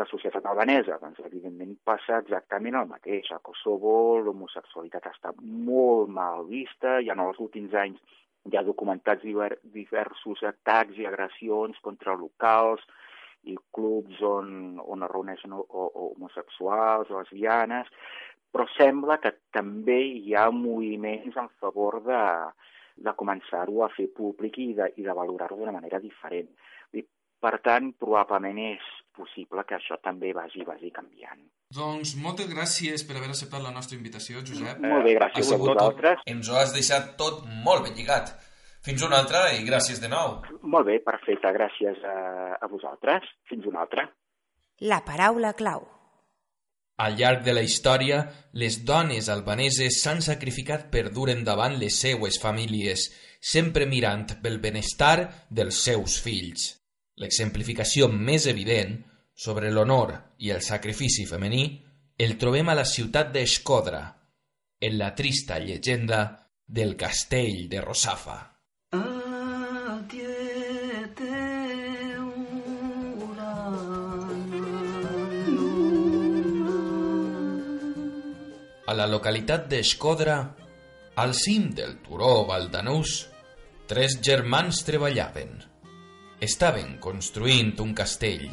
La societat albanesa, doncs, evidentment, passa exactament el mateix. A Kosovo l'homosexualitat està molt mal vista i en els últims anys hi ha documentats diversos atacs i agressions contra locals i clubs on, on es reuneixen homosexuals o lesbianes però sembla que també hi ha moviments en favor de, de començar-ho a fer públic i de, i de valorar-ho d'una manera diferent. Per tant, probablement és possible que això també vagi, vagi canviant. Doncs moltes gràcies per haver acceptat la nostra invitació, Josep. Molt bé, gràcies a vosaltres. Tot, ens ho has deixat tot molt ben lligat. Fins una altra i gràcies de nou. Molt bé, perfecte. Gràcies a, a vosaltres. Fins una altra. La paraula clau. Al llarg de la història, les dones albaneses s'han sacrificat per dur endavant les seues famílies, sempre mirant pel benestar dels seus fills. L'exemplificació més evident sobre l'honor i el sacrifici femení el trobem a la ciutat d'Escodra, en la trista llegenda del castell de Rosafa. A la localitat d'Escodra, al cim del turó Valdanús, tres germans treballaven. Estaven construint un castell.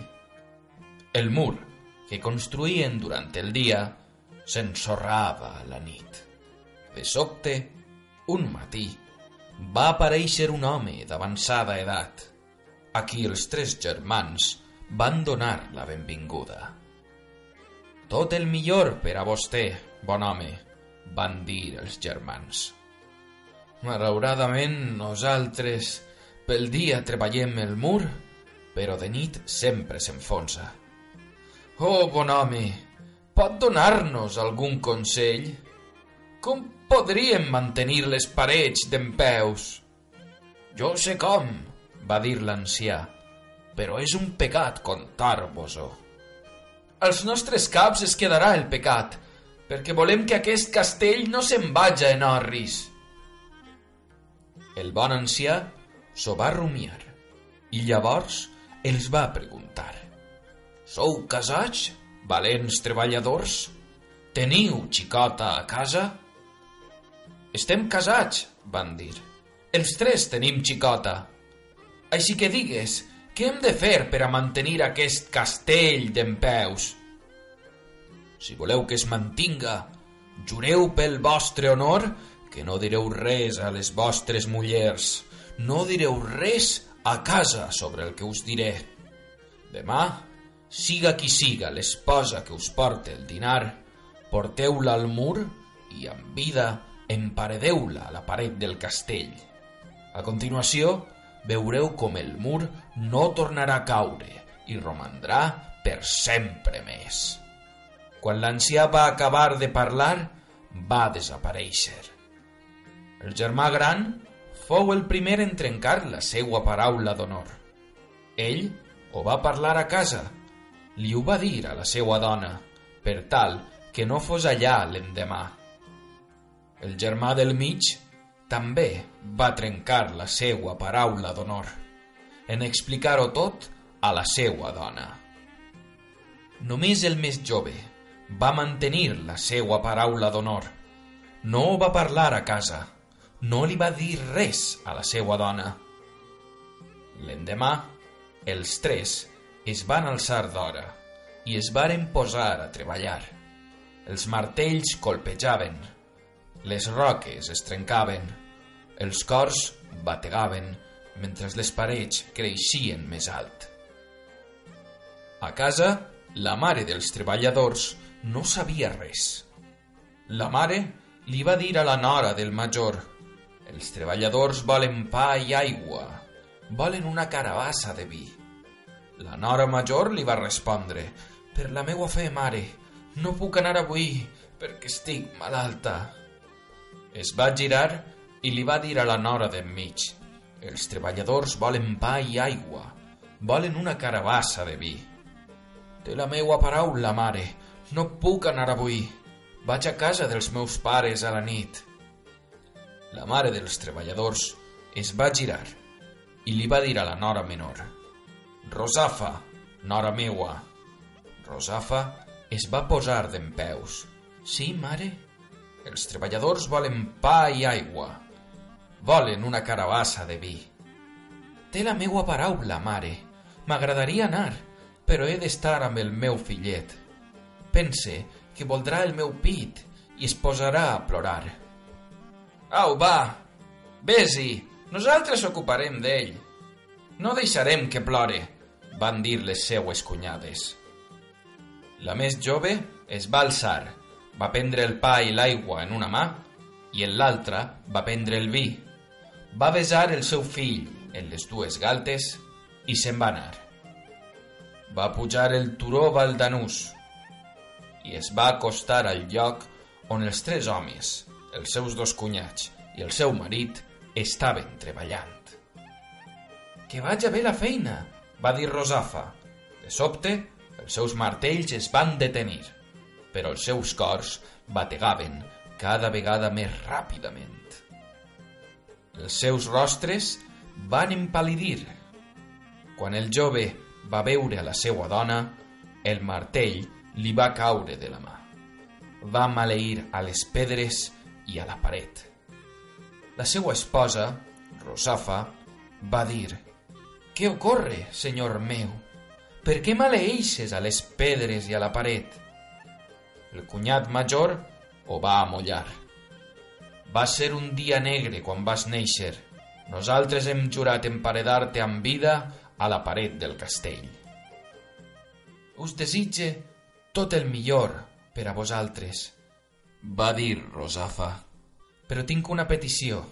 El mur, que construïen durant el dia s'ensorrava a la nit. De sobte, un matí, va aparèixer un home d'avançada edat, a qui els tres germans van donar la benvinguda. Tot el millor per a vostè, bon home, van dir els germans. Malauradament, nosaltres pel dia treballem el mur, però de nit sempre s'enfonsa. Oh, bon home, pot donar-nos algun consell? Com podríem mantenir les parets d'en peus? Jo sé com, va dir l'ancià, però és un pecat contar-vos-ho. Als nostres caps es quedarà el pecat, perquè volem que aquest castell no se'n vaja en orris. El bon ancià s'ho va rumiar i llavors els va preguntar «Sou casats, valents treballadors? Teniu xicota a casa?» «Estem casats», van dir. «Els tres tenim xicota. Així que digues, què hem de fer per a mantenir aquest castell d'en peus?» «Si voleu que es mantinga, jureu pel vostre honor que no direu res a les vostres mullers, no direu res a casa sobre el que us diré. Demà, siga qui siga l'esposa que us porte el dinar, porteu-la al mur i amb vida emparedeu-la a la paret del castell. A continuació, veureu com el mur no tornarà a caure i romandrà per sempre més. Quan l'ancià va acabar de parlar, va desaparèixer. El germà gran fou el primer en trencar la seua paraula d'honor. Ell ho va parlar a casa, li ho va dir a la seua dona, per tal que no fos allà l'endemà. El germà del mig també va trencar la seua paraula d'honor, en explicar-ho tot a la seua dona. Només el més jove va mantenir la seua paraula d'honor. No va parlar a casa, no li va dir res a la seva dona. L'endemà, els tres es van alçar d'hora i es varen posar a treballar. Els martells colpejaven, les roques es trencaven, els cors bategaven mentre les parets creixien més alt. A casa, la mare dels treballadors no sabia res. La mare li va dir a la nora del major els treballadors volen pa i aigua, volen una carabassa de vi. La nora major li va respondre, per la meua fe, mare, no puc anar avui perquè estic malalta. Es va girar i li va dir a la nora d'enmig, els treballadors volen pa i aigua, volen una carabassa de vi. Té la meua paraula, mare, no puc anar avui. Vaig a casa dels meus pares a la nit. La mare dels treballadors es va girar i li va dir a la nora menor «Rosafa, nora meua». Rosafa es va posar d'en peus. «Sí, mare?» Els treballadors volen pa i aigua. Volen una carabassa de vi. Té la meua paraula, mare. M'agradaria anar, però he d'estar amb el meu fillet. Pense que voldrà el meu pit i es posarà a plorar. Au, va, vés-hi, nosaltres ocuparem d'ell. No deixarem que plore, van dir les seues cunyades. La més jove es va alçar, va prendre el pa i l'aigua en una mà i en l'altra va prendre el vi. Va besar el seu fill en les dues galtes i se'n va anar. Va pujar el turó Valdanús i es va acostar al lloc on els tres homes, els seus dos cunyats i el seu marit estaven treballant. Que vaja bé la feina, va dir Rosafa. De sobte, els seus martells es van detenir, però els seus cors bategaven cada vegada més ràpidament. Els seus rostres van empal·lidir. Quan el jove va veure a la seva dona, el martell li va caure de la mà. Va maleir a les pedres i a la paret. La seva esposa, Rosafa, va dir «Què ocorre, senyor meu? Per què maleeixes a les pedres i a la paret? El cunyat major ho va amollar. Va ser un dia negre quan vas néixer. Nosaltres hem jurat emparedar-te amb vida a la paret del castell. Us desitge tot el millor per a vosaltres, va dir Rosafa. Però tinc una petició.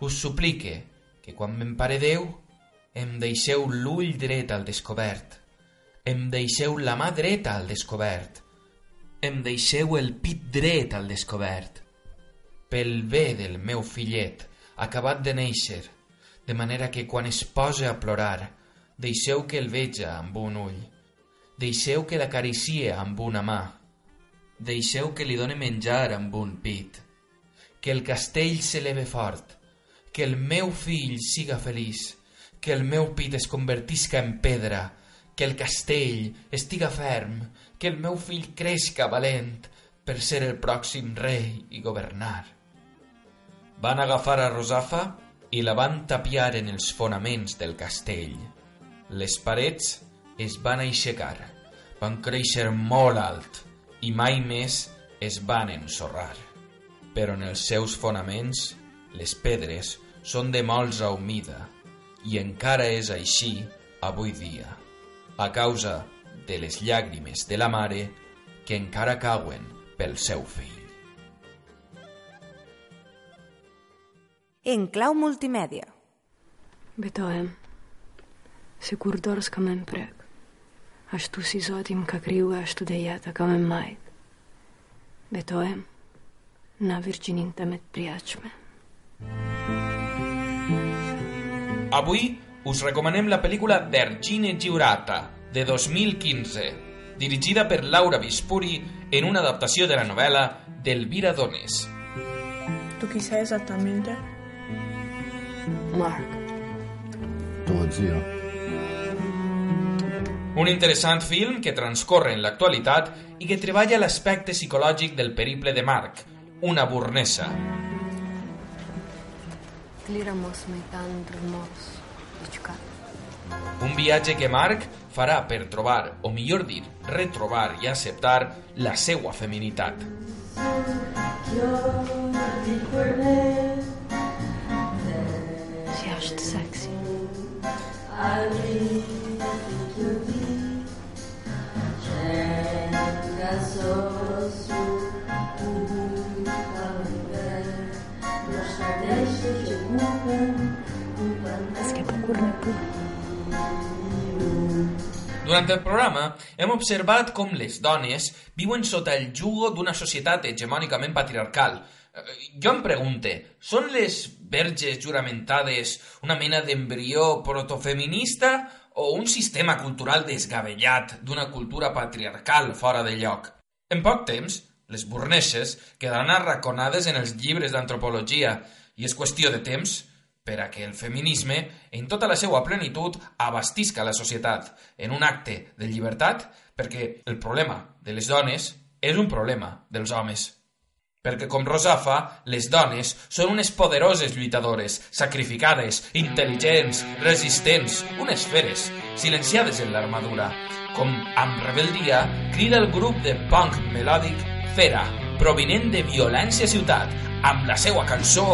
Us suplique que quan m'emparedeu em deixeu l'ull dret al descobert. Em deixeu la mà dreta al descobert. Em deixeu el pit dret al descobert. Pel bé del meu fillet, acabat de néixer, de manera que quan es posa a plorar, deixeu que el veja amb un ull. Deixeu que l'acaricie amb una mà. Deixeu que li done menjar amb un pit. Que el castell s'eleve fort. Que el meu fill siga feliç. Que el meu pit es convertisca en pedra. Que el castell estiga ferm. Que el meu fill creixca valent per ser el pròxim rei i governar. Van agafar a Rosafa i la van tapiar en els fonaments del castell. Les parets es van aixecar, van créixer molt alt i mai més es van ensorrar. Però en els seus fonaments les pedres són de molsa humida i encara és així avui dia, a causa de les llàgrimes de la mare que encara cauen pel seu fill. En clau multimèdia ashtu si Zoti më ka krijuar, e ashtu dhe jata ka me majt. Betojem, na Virginin të me të priachme. Avui us recomanem la pel·lícula Vergine Giurata, de 2015, dirigida per Laura Vispuri en una adaptació de la novel·la d'Elvira Donés. Tu chi exactament? esattamente? Mark. Tuo zio. Un interessant film que transcorre en l'actualitat i que treballa l'aspecte psicològic del periple de Marc, una burnesa. Un viatge que Marc farà per trobar, o millor dir, retrobar i acceptar la seua feminitat. She asked sexy. Durant el programa hem observat com les dones viuen sota el jugo d'una societat hegemònicament patriarcal. Eh, Jo em pregunte, són les verges juramentades una mena d'embrió protofeminista o un sistema cultural desgabellat d'una cultura patriarcal fora de lloc? En poc temps, les burneses quedaran arraconades en els llibres d'antropologia i és qüestió de temps per a que el feminisme, en tota la seva plenitud, abastisca la societat en un acte de llibertat, perquè el problema de les dones és un problema dels homes. Perquè, com Rosafa, les dones són unes poderoses lluitadores, sacrificades, intel·ligents, resistents, unes feres, silenciades en l'armadura. Com, amb rebeldia, crida el grup de punk melòdic Fera, provinent de Violència Ciutat, amb la seva cançó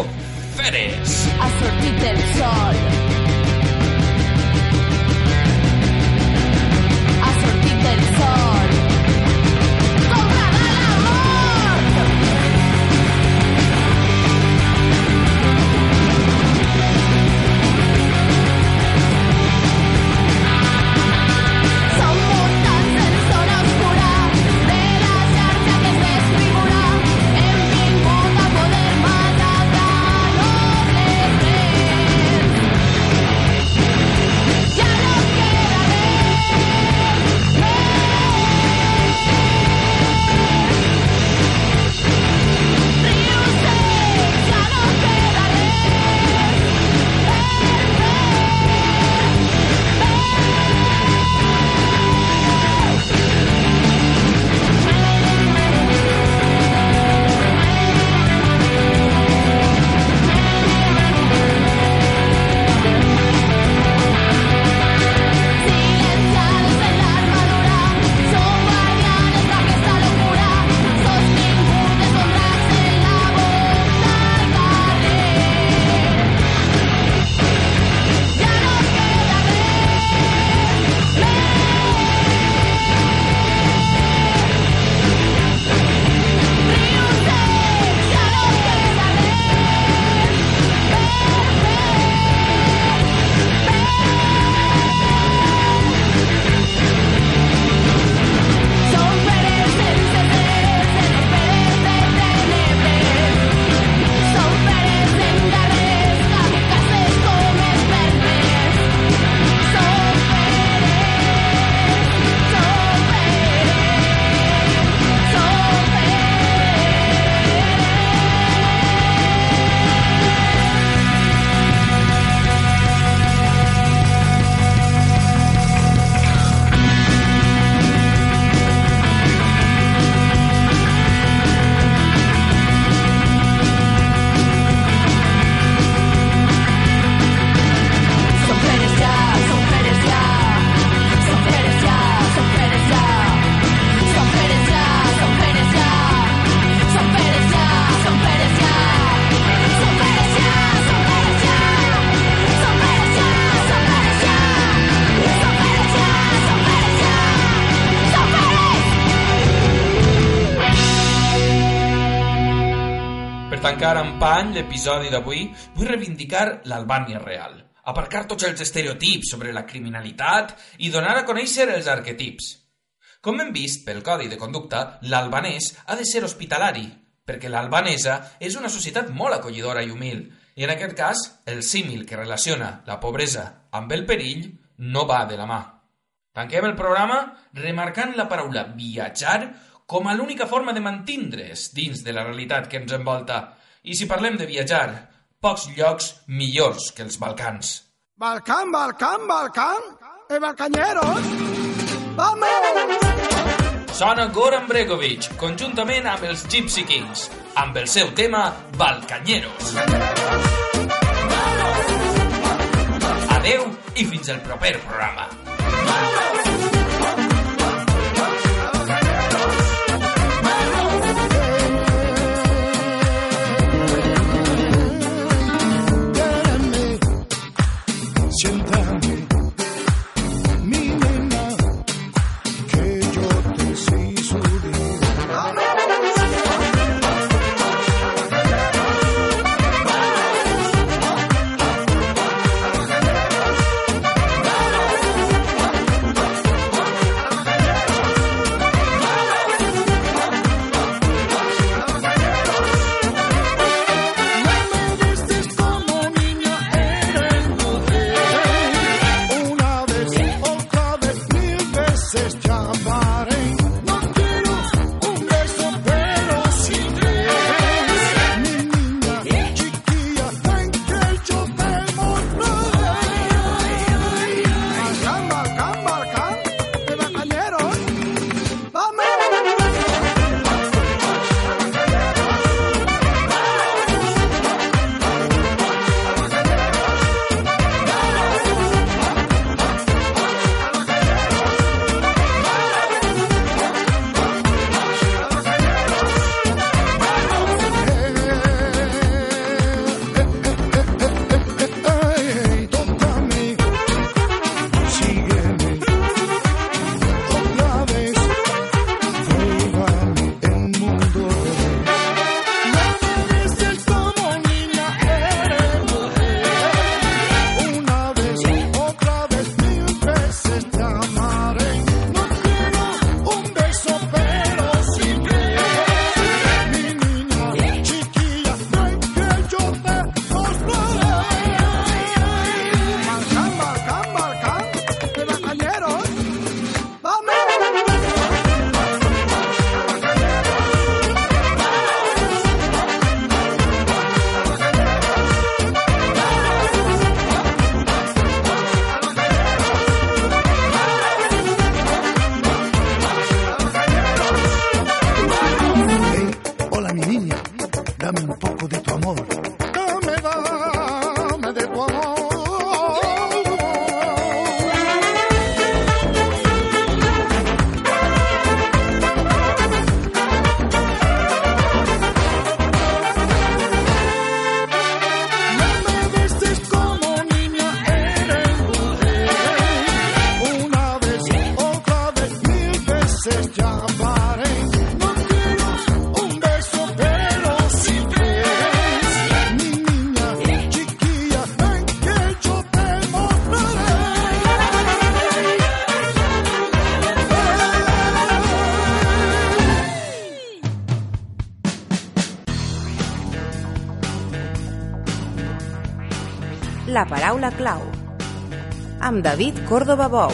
Feres. Ha sortit el sol. Pany l'episodi d'avui, vull reivindicar l'Albània real, aparcar tots els estereotips sobre la criminalitat i donar a conèixer els arquetips. Com hem vist pel codi de conducta, l'albanès ha de ser hospitalari, perquè l'albanesa és una societat molt acollidora i humil, i en aquest cas, el símil que relaciona la pobresa amb el perill no va de la mà. Tanquem el programa remarcant la paraula viatjar com a l'única forma de mantindre's dins de la realitat que ens envolta. I si parlem de viatjar, pocs llocs millors que els Balcans. Balcán, Balcán, Balcán. Eh, balcañeros. Vamos. Sona Goran Bregovic, conjuntament amb els Gypsy Kings, amb el seu tema Balcanyeros. Adeu i fins al proper programa. Paraula clau. Amb David Córdoba Bou.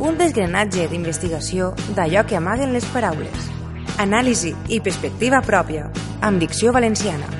Un desgranatge d'investigació d'allò que amaguen les paraules. Anàlisi i perspectiva pròpia, amb dicció valenciana.